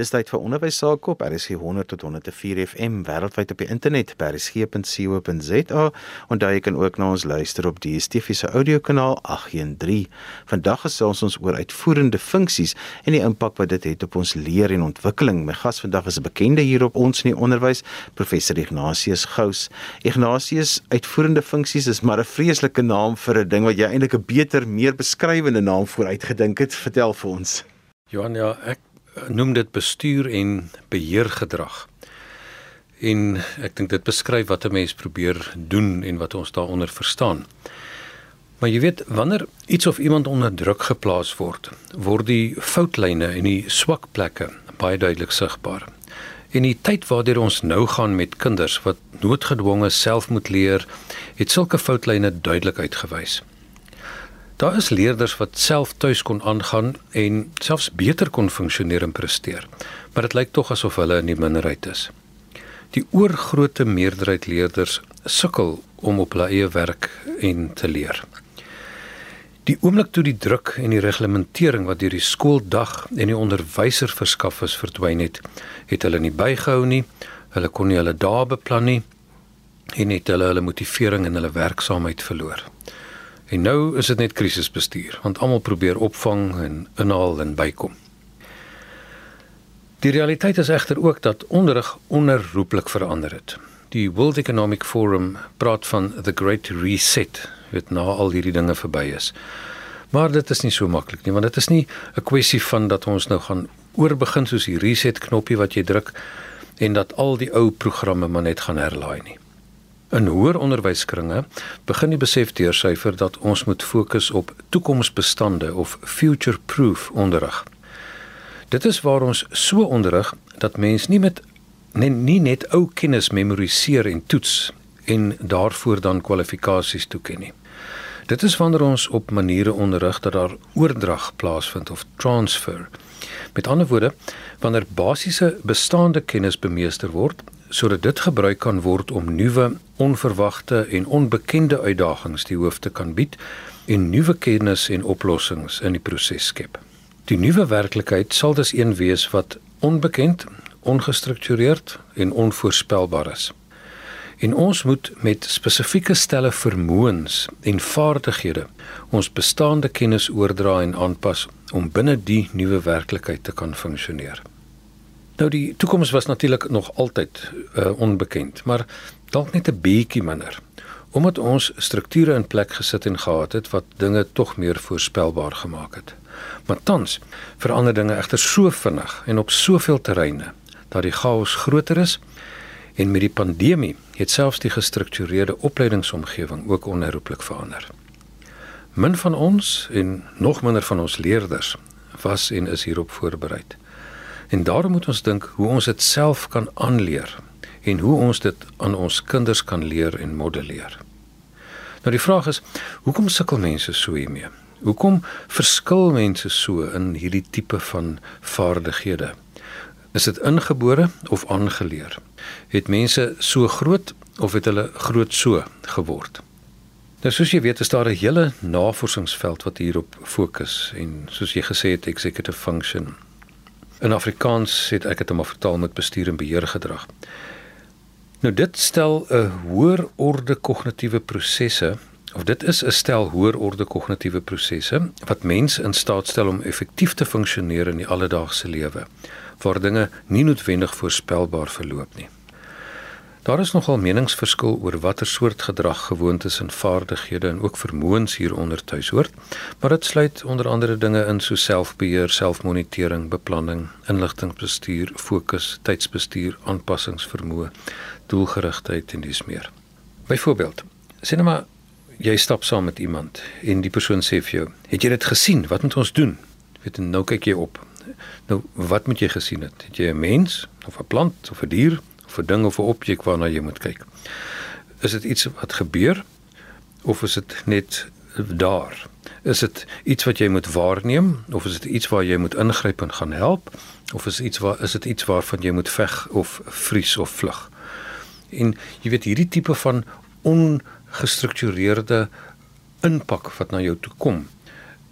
Dis tyd vir onderwys sake op RSG 100 tot 104 FM wêreldwyd op die internet by rsg.co.za daar jy kan ook na ons luister op die DSTV se audiokanaal 813. Vandag gesels ons oor uitvoerende funksies en die impak wat dit het op ons leer en ontwikkeling. My gas vandag is 'n bekende hier op ons in die onderwys, professor Ignatius Gous. Ignatius, uitvoerende funksies is maar 'n vreeslike naam vir 'n ding wat jy eintlik 'n beter, meer beskrywende naam vooruitgedink het. Vertel vir ons. Johan, ja, ek noem dit bestuur en beheergedrag. En ek dink dit beskryf wat 'n mens probeer doen en wat ons daaronder verstaan. Maar jy weet, wanneer iets of iemand onder druk geplaas word, word die foutlyne en die swak plekke baie duidelik sigbaar. En die tyd waardeur ons nou gaan met kinders wat noodgedwonge self moet leer, het sulke foutlyne duidelik uitgewys. Daar is leerders wat self tuis kon aangaan en selfs beter kon funksioneer en presteer. Maar dit lyk tog asof hulle in die minderheid is. Die oorgrootste meerderheid leerders sukkel om op hulle eie werk en te leer. Die oomblik toe die druk en die reglementering wat deur die skooldag en die onderwyser verskaf is verdwyn het, het hulle nie bygehou nie. Hulle kon nie hulle dae beplan nie en het hulle hulle motivering en hulle werksaamheid verloor. En nou is dit net krisisbestuur, want almal probeer opvang en inhaal en bykom. Die realiteit is egter ook dat onderrig onherroepelik verander het. Die World Economic Forum praat van the great reset, wat na al hierdie dinge verby is. Maar dit is nie so maklik nie, want dit is nie 'n kwessie van dat ons nou gaan oorbegin soos die reset knoppie wat jy druk en dat al die ou programme maar net gaan herlaai nie. In hoër onderwyskringe begin die besef deursyfer dat ons moet fokus op toekomsbestande of future-proof onderrig. Dit is waar ons so onderrig dat mens nie met nie, nie net ou kennis memoriseer en toets en daarvoor dan kwalifikasies toeken nie. Dit is wanneer ons op maniere onderrig dat daar oordrag plaasvind of transfer. Met ander woorde, wanneer basiese bestaande kennis bemeester word sodat dit gebruik kan word om nuwe, onverwagte en onbekende uitdagings die hoof te kan bied en nuwe kennis en oplossings in die proses skep. Die nuwe werklikheid sal dus een wees wat onbekend, ongestruktureerd en onvoorspelbaar is. En ons moet met spesifieke stelle vermoëns en vaardighede ons bestaande kennis oordra en aanpas om binne die nuwe werklikheid te kan funksioneer. Nou die toekoms was natuurlik nog altyd uh, onbekend, maar dalk net 'n bietjie minder. Omdat ons strukture in plek gesit en gehad het wat dinge tog meer voorspelbaar gemaak het. Maar tans verander dinge egter so vinnig en op soveel terreine dat die chaos groter is en met die pandemie het selfs die gestruktureerde opleidingsomgewing ook onherroepelik verander. Min van ons en nog minder van ons leerders was en is hierop voorberei. En daarom moet ons dink hoe ons dit self kan aanleer en hoe ons dit aan ons kinders kan leer en modelleer. Nou die vraag is, hoekom sukkel mense so hiermee? Hoekom verskil mense so in hierdie tipe van vaardighede? Is dit ingebore of aangeleer? Het mense so groot of het hulle groot so geword? Nou soos jy weet, is daar 'n hele navorsingsveld wat hierop fokus en soos jy gesê het, executive function In Afrikaans het ek dit om vertaal met bestuur en beheer gedrag. Nou dit stel 'n hoër orde kognitiewe prosesse of dit is 'n stel hoër orde kognitiewe prosesse wat mense in staat stel om effektief te funksioneer in die alledaagse lewe waar dinge nie noodwendig voorspelbaar verloop nie. Daar is nogal meningsverskil oor watter soort gedrag, gewoontes en vaardighede en ook vermoëns hieronder tuis hoort, maar dit sluit onder andere dinge in so selfbeheer, selfmonitering, beplanning, inligtingbestuur, fokus, tydsbestuur, aanpassingsvermoë, doelgerigtheid en dis meer. Byvoorbeeld, sê net maar jy stap saam met iemand en die persoon sê vir jou, "Het jy dit gesien? Wat moet ons doen?" Weet jy, nou kyk jy op. Nou, wat moet jy gesien het? Het jy 'n mens of 'n plant of 'n dier 'n ding of 'n objek waarna jy moet kyk. Is dit iets wat gebeur of is dit net daar? Is dit iets wat jy moet waarneem of is dit iets waar jy moet ingryp en gaan help of is iets waar is dit iets waarvan jy moet veg of vries of vlug? En jy weet hierdie tipe van ongestruktureerde inpak wat na jou toe kom.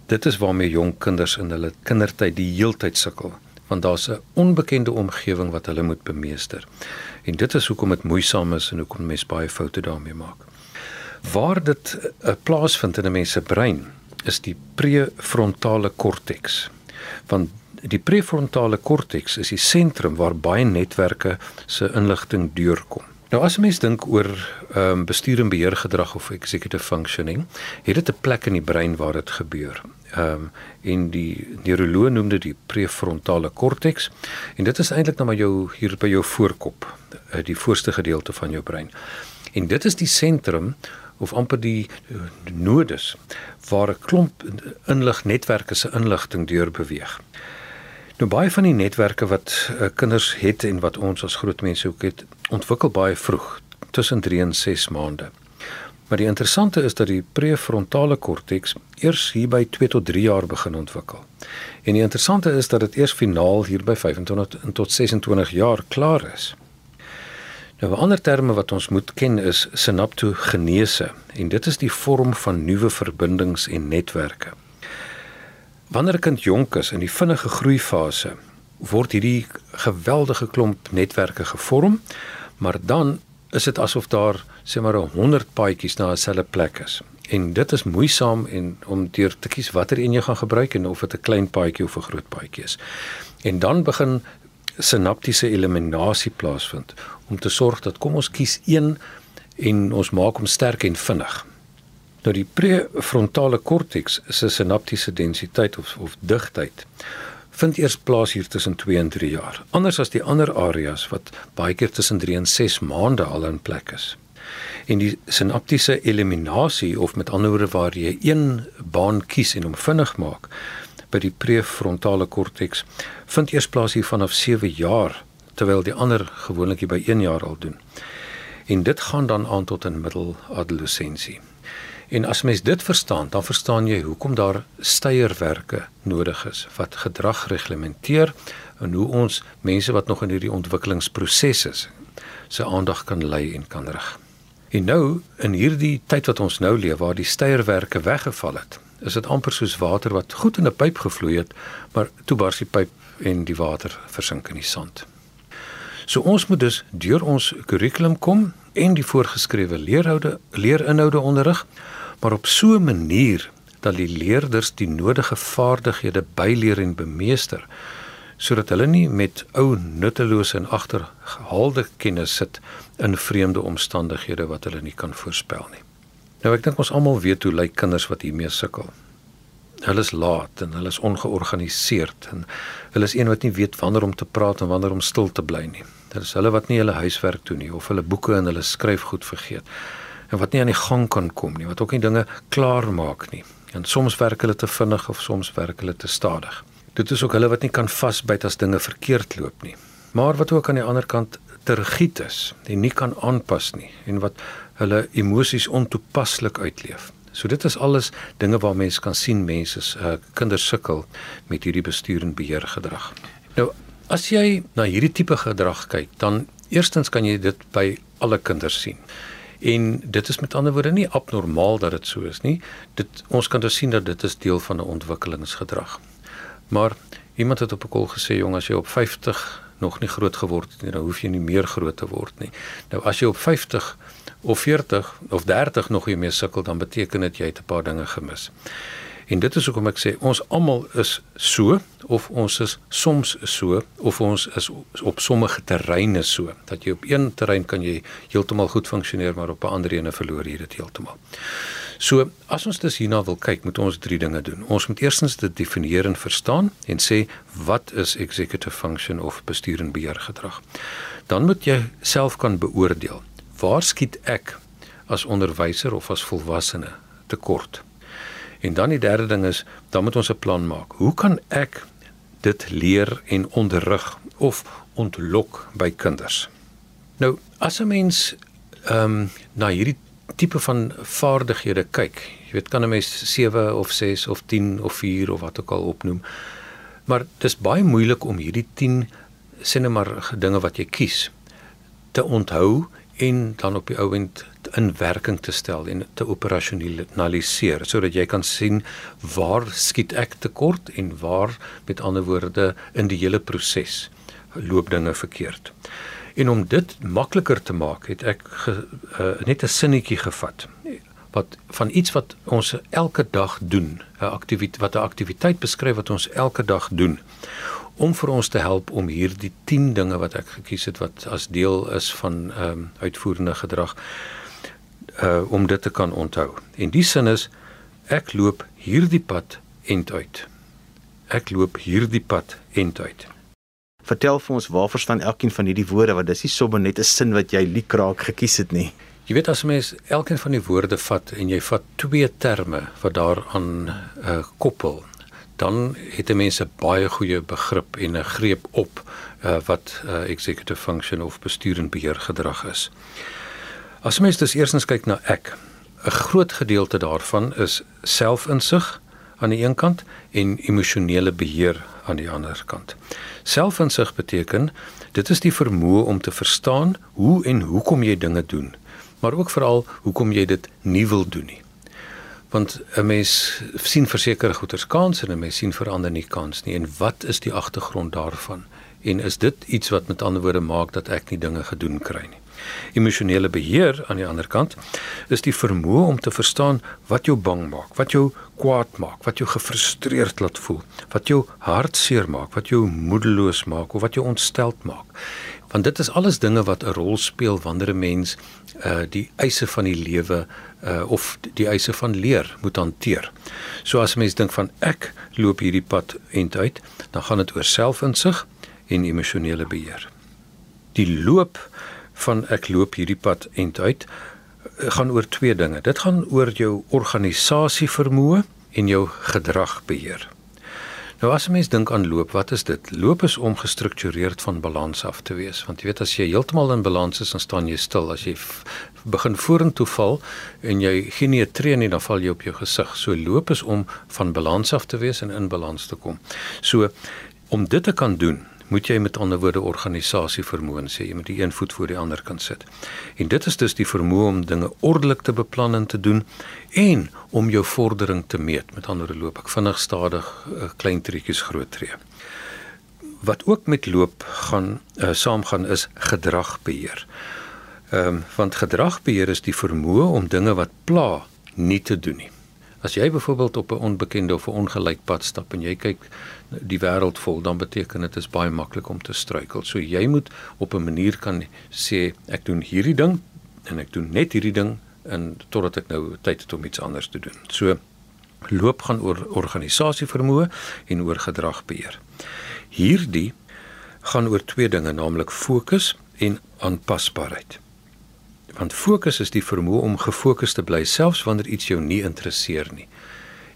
Dit is waarmee jong kinders in hulle kindertyd die heeltyd sukkel want daar's 'n onbekende omgewing wat hulle moet bemeester. En dit is hoekom dit moeisaam is en hoekom mense baie foute daarmee maak. Waar dit 'n uh, plaasvind in 'n mens se brein is die prefrontale korteks. Want die prefrontale korteks is die sentrum waar baie netwerke se inligting deurkom. Nou as 'n mens dink oor ehm um, bestuur en beheer gedrag of executive functioning, het dit 'n plek in die brein waar dit gebeur. Ehm um, en die neuroloog noem dit die prefrontale korteks en dit is eintlik nou maar jou hier by jou voorkop, eh, die voorste gedeelte van jou brein. En dit is die sentrum of amper die eh, nodes waar 'n klomp inlignetwerke se inligting deur beweeg. Nou baie van die netwerke wat uh, kinders het en wat ons as groot mense ook het, ontwikkel baie vroeg, tussen 3 en 6 maande. Maar die interessante is dat die prefrontale korteks eers hier by 2 tot 3 jaar begin ontwikkel. En die interessante is dat dit eers finaal hier by 25 tot 26 jaar klaar is. Nou 'n ander terme wat ons moet ken is sinaptogenese en dit is die vorm van nuwe verbindings en netwerke. Wanneer 'n kind jonk is in die vinnige groeifase, word hierdie geweldige klomp netwerke gevorm, maar dan is dit asof daar sê maar 100 paadjies na 'n selfe plek is. En dit is moeisaam en om deur te kies watter een jy gaan gebruik en of dit 'n klein paadjie of 'n groot paadjie is. En dan begin sinaptiese eliminasie plaasvind om te sorg dat kom ons kies een en ons maak hom sterk en vinnig. Nou die prefrontale korteks se sinaptiese densiteit of of digtheid vind eers plaas hier tussen 2 en 3 jaar. Anders as die ander areas wat baie keer tussen 3 en 6 maande al in plek is. En die sinaptiese eliminasie of met ander woorde waar jy een baan kies en hom vinnig maak by die prefrontale korteks vind eers plaas hier vanaf 7 jaar terwyl die ander gewoonlik by 1 jaar al doen. En dit gaan dan aan tot in middeladolessensie. En as mens dit verstaan, dan verstaan jy hoekom daar steierwerke nodig is wat gedrag reglementeer en hoe ons mense wat nog in hierdie ontwikkelingsproses is, se aandag kan lei en kan rig. En nou in hierdie tyd wat ons nou leef waar die steierwerke weggeval het, is dit amper soos water wat goed in 'n pyp gevloei het, maar toe bars die pyp en die water versink in die sand. So ons moet dus deur ons kurrikulum kom en die voorgeskrewe leerhoude leerinhoude onderrig maar op so 'n manier dat die leerders die nodige vaardighede byleer en bemeester sodat hulle nie met ou nuttelose en agtergehaalde kennis sit in vreemde omstandighede wat hulle nie kan voorspel nie. Nou ek dink ons almal weet hoe lyk kinders wat hiermee sukkel. Hulle is laat en hulle is ongeorganiseerd en hulle is een wat nie weet wanneer om te praat en wanneer om stil te bly nie. Dit is hulle wat nie hulle huiswerk doen nie of hulle boeke en hulle skryfgoed vergeet en wat nie aan die gang kan kom nie, wat ook nie dinge klaar maak nie. En soms werk hulle te vinnig of soms werk hulle te stadig. Dit is ook hulle wat nie kan vasbyt as dinge verkeerd loop nie. Maar wat ook aan die ander kant te rigied is en nie kan aanpas nie en wat hulle emosies ontoepaslik uitleef. So dit is alles dinge waar mense kan sien mense uh, kinders sukkel met hierdie bestuur en beheer gedrag. Nou as jy na hierdie tipe gedrag kyk, dan eerstens kan jy dit by alle kinders sien. En dit is met ander woorde nie abnormaal dat dit so is nie. Dit ons kan dus sien dat dit is deel van 'n ontwikkelingsgedrag. Maar iemand het op 'n kol gesê jong as jy op 50 nog nie groot geword het nie, dan hoef jy nie meer groot te word nie. Nou as jy op 50 of 40 of 30 nog hiermee sukkel, dan beteken dit jy het 'n paar dinge gemis. En dit is hoekom ek sê ons almal is so of ons is soms so of ons is op sommige terreine so dat jy op een terrein kan jy heeltemal goed funksioneer maar op 'n ander ene verloor jy dit heeltemal. So as ons dus hierna wil kyk, moet ons drie dinge doen. Ons moet eerstens dit definieer en verstaan en sê wat is executive function of bestuur en beheer gedrag. Dan moet jy self kan beoordeel. Waar skiet ek as onderwyser of as volwassene tekort? En dan die derde ding is, dan moet ons 'n plan maak. Hoe kan ek dit leer en onderrig of ontlok by kinders? Nou, as 'n mens ehm um, na hierdie tipe van vaardighede kyk, jy weet kan 'n mens 7 of 6 of 10 of 4 of wat ook al opnoem. Maar dis baie moeilik om hierdie 10 sinne maar dinge wat jy kies te onthou en dan op die ou end in werking te stel en te operasionaliseer sodat jy kan sien waar skiet ek tekort en waar met ander woorde in die hele proses loop dinge verkeerd. En om dit makliker te maak, het ek ge, uh, net 'n sinnetjie gevat wat van iets wat ons elke dag doen, 'n aktiwiteit wat 'n aktiwiteit beskryf wat ons elke dag doen om vir ons te help om hierdie 10 dinge wat ek gekies het wat as deel is van ehm um, uitvoerende gedrag uh om dit te kan onthou. En die sin is ek loop hierdie pad end uit. Ek loop hierdie pad end uit. Vertel vir ons waar verstaan elkeen van hierdie woorde want dis nie sommer net 'n sin wat jy liekraak gekies het nie. Jy weet as mens elkeen van die woorde vat en jy vat twee terme wat daaraan uh, koppel, dan het 'n mens 'n baie goeie begrip en 'n greep op uh, wat uh, executive function of bestuurende beheer gedrag is. As mens dus eersins kyk na ek, 'n groot gedeelte daarvan is selfinsig aan die een kant en emosionele beheer aan die ander kant. Selfinsig beteken dit is die vermoë om te verstaan hoe en hoekom jy dinge doen maar ook veral hoekom jy dit nie wil doen nie. Want 'n mens sien versekerde goeters kans en 'n mens sien verander nie kans nie en wat is die agtergrond daarvan? En is dit iets wat met ander woorde maak dat ek nie dinge gedoen kry nie? Emosionele beheer aan die ander kant is die vermoë om te verstaan wat jou bang maak, wat jou kwaad maak, wat jou gefrustreerd laat voel, wat jou hartseer maak, wat jou moedeloos maak of wat jou ontsteld maak want dit is alles dinge wat 'n rol speel wanneer 'n mens uh die eise van die lewe uh of die eise van leer moet hanteer. So as 'n mens dink van ek loop hierdie pad end uit, dan gaan dit oor selfinsig en emosionele beheer. Die loop van ek loop hierdie pad end uit uh, gaan oor twee dinge. Dit gaan oor jou organisasie vermoë en jou gedrag beheer. Nou as 'n mens dink aan loop, wat is dit? Loop is om gestruktureerd van balans af te wees, want jy weet as jy heeltemal in balans is, dan staan jy stil. As jy begin vorentoe val en jy gee nie 'n tree nie, dan val jy op jou gesig. So loop is om van balans af te wees en in balans te kom. So om dit te kan doen, moet jy met ander woorde organisasie vermoë sê jy moet die een voet voor die ander kan sit. En dit is dus die vermoë om dinge ordelik te beplan en te doen en om jou vordering te meet. Met ander woorde loop ek vinnig stadig eh, klein treetjies groot tree. Wat ook met loop gaan uh, saamgaan is gedragbeheer. Ehm um, want gedragbeheer is die vermoë om dinge wat pla nie te doen nie. As jy byvoorbeeld op 'n onbekende of 'n ongelyk pad stap en jy kyk die wêreld vol, dan beteken dit is baie maklik om te struikel. So jy moet op 'n manier kan sê ek doen hierdie ding en ek doen net hierdie ding en totdat ek nou tyd het om iets anders te doen. So loop gaan oor organisasie vermoë en oor gedragbeheer. Hierdie gaan oor twee dinge, naamlik fokus en aanpasbaarheid. Want fokus is die vermoë om gefokus te bly selfs wanneer iets jou nie interesseer nie.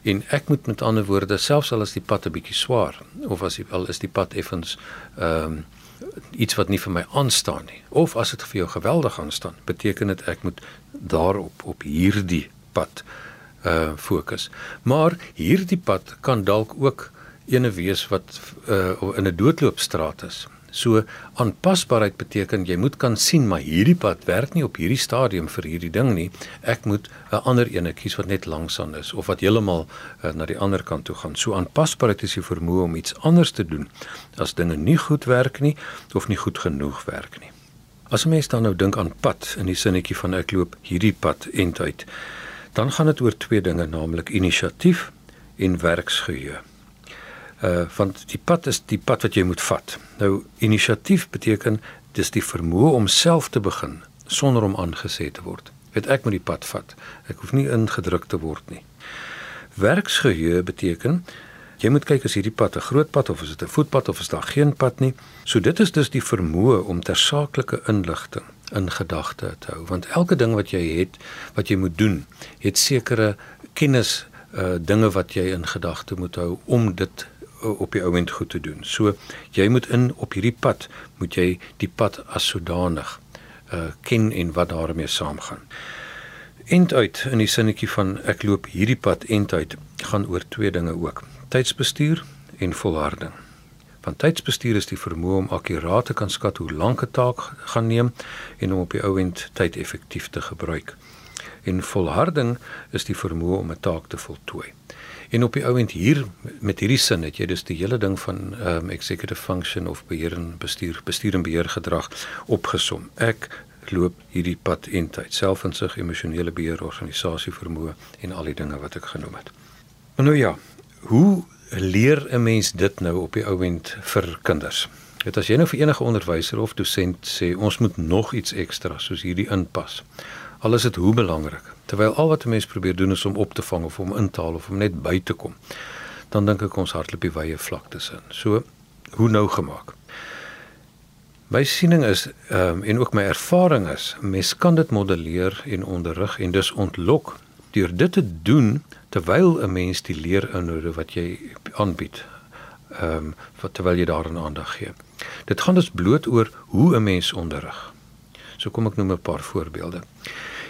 En ek moet met ander woorde selfs al is die pad 'n bietjie swaar of as al is die pad effens ehm um, iets wat nie vir my aanstaan nie of as dit vir jou geweldig aanstaan, beteken dit ek moet daarop op hierdie pad uh fokus. Maar hierdie pad kan dalk ook ene wees wat uh in 'n doodloopstraat is. So aanpasbaarheid beteken jy moet kan sien maar hierdie pad werk nie op hierdie stadium vir hierdie ding nie. Ek moet 'n ander ene kies wat net langsaan is of wat heeltemal uh, na die ander kant toe gaan. So aanpasbaarheid is die vermoë om iets anders te doen as dinge nie goed werk nie of nie goed genoeg werk nie. As 'n mens dan nou dink aan pad in die sinnetjie van ek loop hierdie pad end uit, dan gaan dit oor twee dinge, naamlik inisiatief en werksgeheue uh want die pad is die pad wat jy moet vat. Nou inisiatief beteken dis die vermoë om self te begin sonder om aangesê te word. Weet ek moet die pad vat. Ek hoef nie ingedruk te word nie. Werksgeheue beteken jy moet kyk as hierdie pad 'n groot pad of is dit 'n voetpad of is daar geen pad nie. So dit is dus die vermoë om tersaaklike inligting in gedagte te hou want elke ding wat jy het wat jy moet doen het sekere kennis uh dinge wat jy in gedagte moet hou om dit op die ouend goed te doen. So jy moet in op hierdie pad moet jy die pad as sodanig uh ken en wat daarmee saamgaan. End uit in die sinnetjie van ek loop hierdie pad end uit gaan oor twee dinge ook. Tydsbestuur en volharding. Want tydsbestuur is die vermoë om akkuraat te kan skat hoe lank 'n taak gaan neem en om op die ou end tyd effektief te gebruik. En volharding is die vermoë om 'n taak te voltooi. En op die end hier met hierdie sin het jy dus die hele ding van um, executive function of beheer en bestuur, bestuur en beheer gedrag opgesom. Ek loop hierdie pad en tyd selfinsig, emosionele beheer, organisasie vermoë en al die dinge wat ek genoem het. Maar nou ja, hoe leer 'n mens dit nou op die ouend vir kinders? Dit as jy nou vir enige onderwyser of dosent sê ons moet nog iets ekstra soos hierdie inpas. Al is dit hoe belangrik, terwyl al wat 'n mens probeer doen is om op te vang of om in te haal of om net by te kom, dan dink ek ons hardloop die wye vlaktes in. So hoe nou gemaak? My siening is ehm um, en ook my ervaring is, mens kan dit modelleer en onderrig en dus ontlok deur dit te doen terwyl 'n mens die leerinhoude wat jy aanbied ehm um, terwyl jy daaraan aandag gee. Dit gaan dus bloot oor hoe 'n mens onderrig. So kom ek noem 'n paar voorbeelde.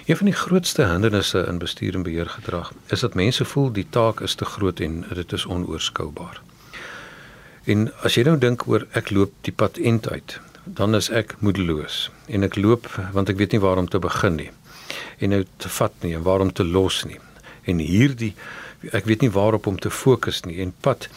Een van die grootste hindernisse in bestuur en beheer gedrag is dat mense voel die taak is te groot en dit is onoorskoubaar. En as jy nou dink oor ek loop die pad end uit, dan is ek moedeloos en ek loop want ek weet nie waar om te begin nie en nou te vat nie en waar om te los nie en hierdie ek weet nie waarop om te fokus nie en pad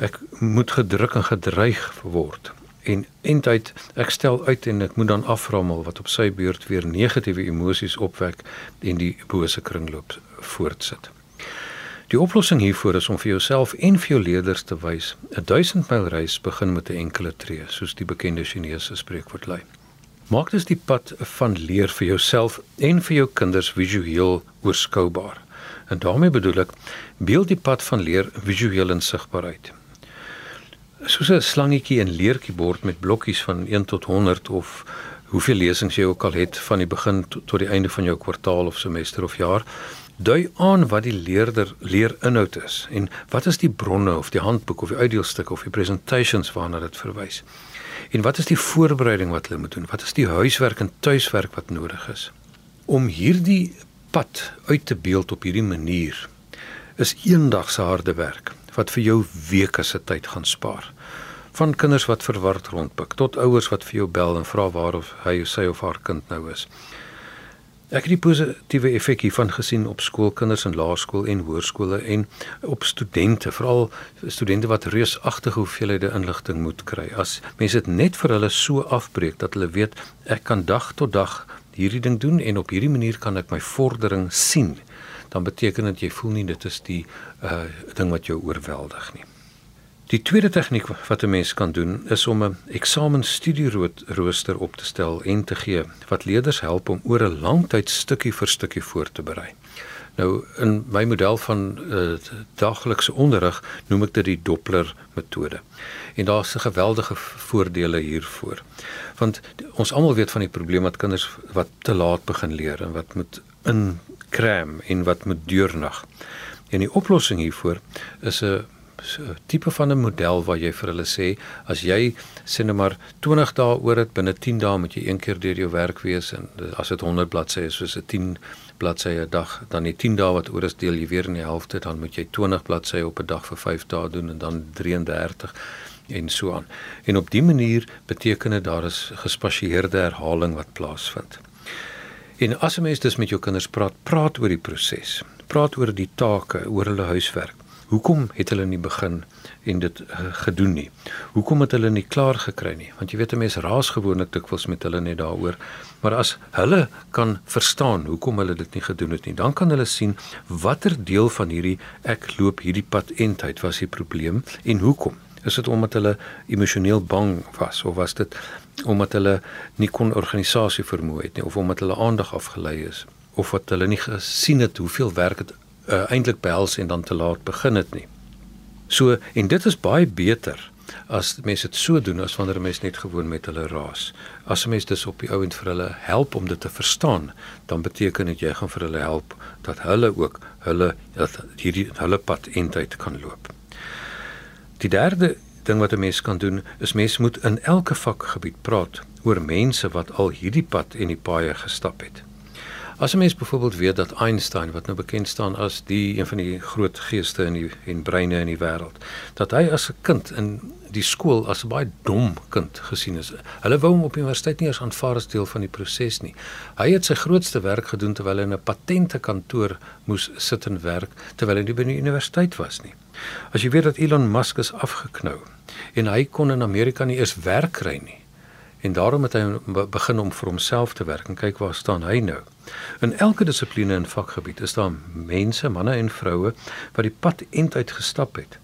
ek moet gedruk en gedreig word en eintlik ek stel uit en ek moet dan aframmel wat op sy beurt weer negatiewe emosies opwek en die bose kringloop voortsit Die oplossing hiervoor is om vir jouself en vir jou leerders te wys: 'n 1000 myl reis begin met 'n enkele tree, soos die bekende Chinese spreekwoord lui. Maak dus die pad van leer vir jouself en vir jou kinders visueel oorskoubaar. En daarmee bedoel ek beeld die pad van leer visueel en sigbaar uit. Soos 'n slangetjie en leertjiebord met blokkies van 1 tot 100 of hoeveel lesings jy ook al het van die begin tot, tot die einde van jou kwartaal of semester of jaar dui aan wat die leerder leerinhoud is en wat is die bronne of die handboek of die uitdeelstuk of die presentations waarna dit verwys. En wat is die voorbereiding wat hulle moet doen? Wat is die huiswerk en tuiswerk wat nodig is? Om hierdie pad uit te beeld op hierdie manier is eendag se harde werk wat vir jou weke se tyd gaan spaar. Van kinders wat verward rondpik tot ouers wat vir jou bel en vra waar of hy sy of haar kind nou is. Ek het die positiewe effek hiervan gesien op skoolkinders in laerskool en hoërskole en op studente, veral studente wat reusagtige hoeveelhede inligting moet kry. As mense dit net vir hulle so afbreek dat hulle weet ek kan dag tot dag hierdie ding doen en op hierdie manier kan ek my vordering sien, dan beteken dit jy voel nie dit is die uh ding wat jou oorweldig nie. Die tweede tegniek wat 'n mens kan doen is om 'n eksamensstudierooster op te stel en te gee wat leerders help om oor 'n lang tyd stukkie vir stukkie voor te berei. Nou in my model van uh, daglikse onderrig noem ek dit die Doppler metode. En daar's 'n geweldige voordele hiervoor. Want ons almal weet van die probleem dat kinders wat te laat begin leer en wat moet inkram en wat moet deurnag. En die oplossing hiervoor is 'n so tipe van 'n model waar jy vir hulle sê as jy sê net maar 20 dae oor dit binne 10 dae moet jy een keer deur jou werk wees en as dit 100 bladsye is soos 'n 10 bladsye 'n dag dan die 10 dae wat oor is deel jy weer in die helfte dan moet jy 20 bladsye op 'n dag vir 5 dae doen en dan 33 en so aan. En op dië manier beteken dit daar is gespasieerde herhaling wat plaasvind. En as 'n mens dus met jou kinders praat, praat oor die proses. Praat oor die take, oor hulle huiswerk. Hoekom het hulle nie begin en dit uh, gedoen nie? Hoekom het hulle nie klaar gekry nie? Want jy weet 'n mens raas gewoonlik dikwels met hulle net daaroor. Maar as hulle kan verstaan hoekom hulle dit nie gedoen het nie, dan kan hulle sien watter deel van hierdie ek loop hierdie pad entheid was die probleem en hoekom? Is dit omdat hulle emosioneel bang was of was dit omdat hulle nie kon organisasie vermoë het nie of omdat hulle aandag afgelei is of wat hulle nie gesien het hoeveel werk dit uh, eintlik behels en dan te laat begin het nie. So en dit is baie beter as mense dit so doen as wanneer 'n mens net gewoon met hulle raas. As 'n mens dis op die ouend vir hulle help om dit te verstaan, dan beteken dit jy gaan vir hulle help dat hulle ook hulle dat hierdie hulle pad eintlik kan loop. Die derde ding wat 'n mens kan doen is mens moet in elke vakgebied praat oor mense wat al hierdie pad en die paaie gestap het. As 'n mens byvoorbeeld weet dat Einstein wat nou bekend staan as die een van die groot geeste in die en breine in die wêreld, dat hy as 'n kind in die skool as 'n baie dom kind gesien is. Hulle wou hom op universiteit nie eens aanvaar as deel van die proses nie. Hy het sy grootste werk gedoen terwyl hy in 'n patente kantoor moes sit en werk terwyl hy nie by die universiteit was nie. As jy weet dat Elon Musk is afgeknou en hy kon in Amerika nie eens werk kry nie. En daarom het hy begin om vir homself te werk en kyk waar staan hy nou. In elke dissipline en vakgebied is daar mense, manne en vroue wat die pad end uit gestap het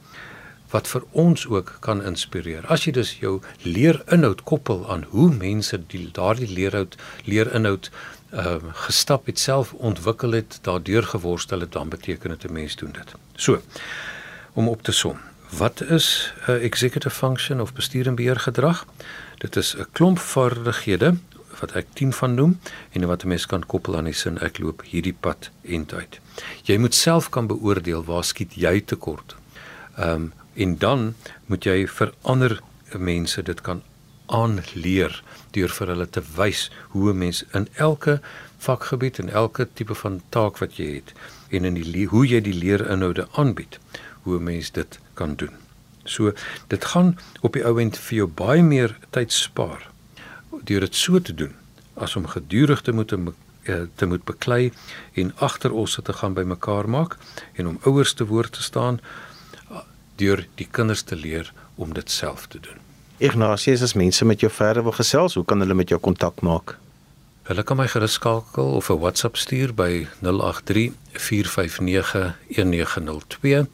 wat vir ons ook kan inspireer. As jy dus jou leerinhoud koppel aan hoe mense die daardie leerinhoud leerinhoud uh, gestap het, self ontwikkel het, daardeur geworstel het, dan beteken dit 'n mens doen dit. So, om op te som. Wat is 'n uh, executive function of bestuur en beheer gedrag? Dit is 'n klomp vaardighede wat ek 10 van noem en wat 'n mens kan koppel aan die sin ek loop hierdie pad end uit. Jy moet self kan beoordeel waar skiet jy tekort. Ehm um, en dan moet jy vir ander mense dit kan aanleer deur vir hulle te wys hoe 'n mens in elke vakgebied en elke tipe van taak wat jy het en in die hoe jy die leerinhoude aanbied hoe 'n mens dit kan doen. So dit gaan op die ou end vir jou baie meer tyd spaar deur dit so te doen as om gedurig te moet eh, te moet beklei en agter ons te gaan bymekaar maak en om ouers te woord te staan deur die kinders te leer om dit self te doen. Ignatius, as mense met jou verder wil gesels, hoe kan hulle met jou kontak maak? Hulle kan my gerus skakel of 'n WhatsApp stuur by 083 459 1902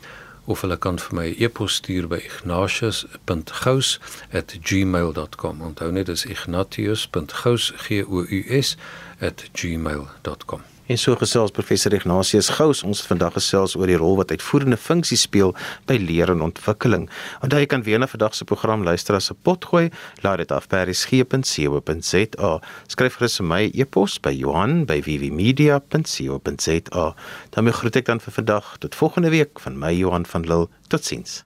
of hulle kan vir my 'n e e-pos stuur by ignatius.gous@gmail.com. Onthou net dis ignatius.gous@gmail.com. En so gesels professor Ignatius Gous ons vandag gesels oor die rol wat uitvoerende funksies speel by leer en ontwikkeling. Onthou jy kan weer na vandag se program luister as 'n potgooi. Laat dit af by resgep.co.za. Skryf gerus vir my e-pos by Johan@vvmedia.co.za. Dan groet ek dan vir vandag tot volgende week van my Johan van Lille. Totsiens.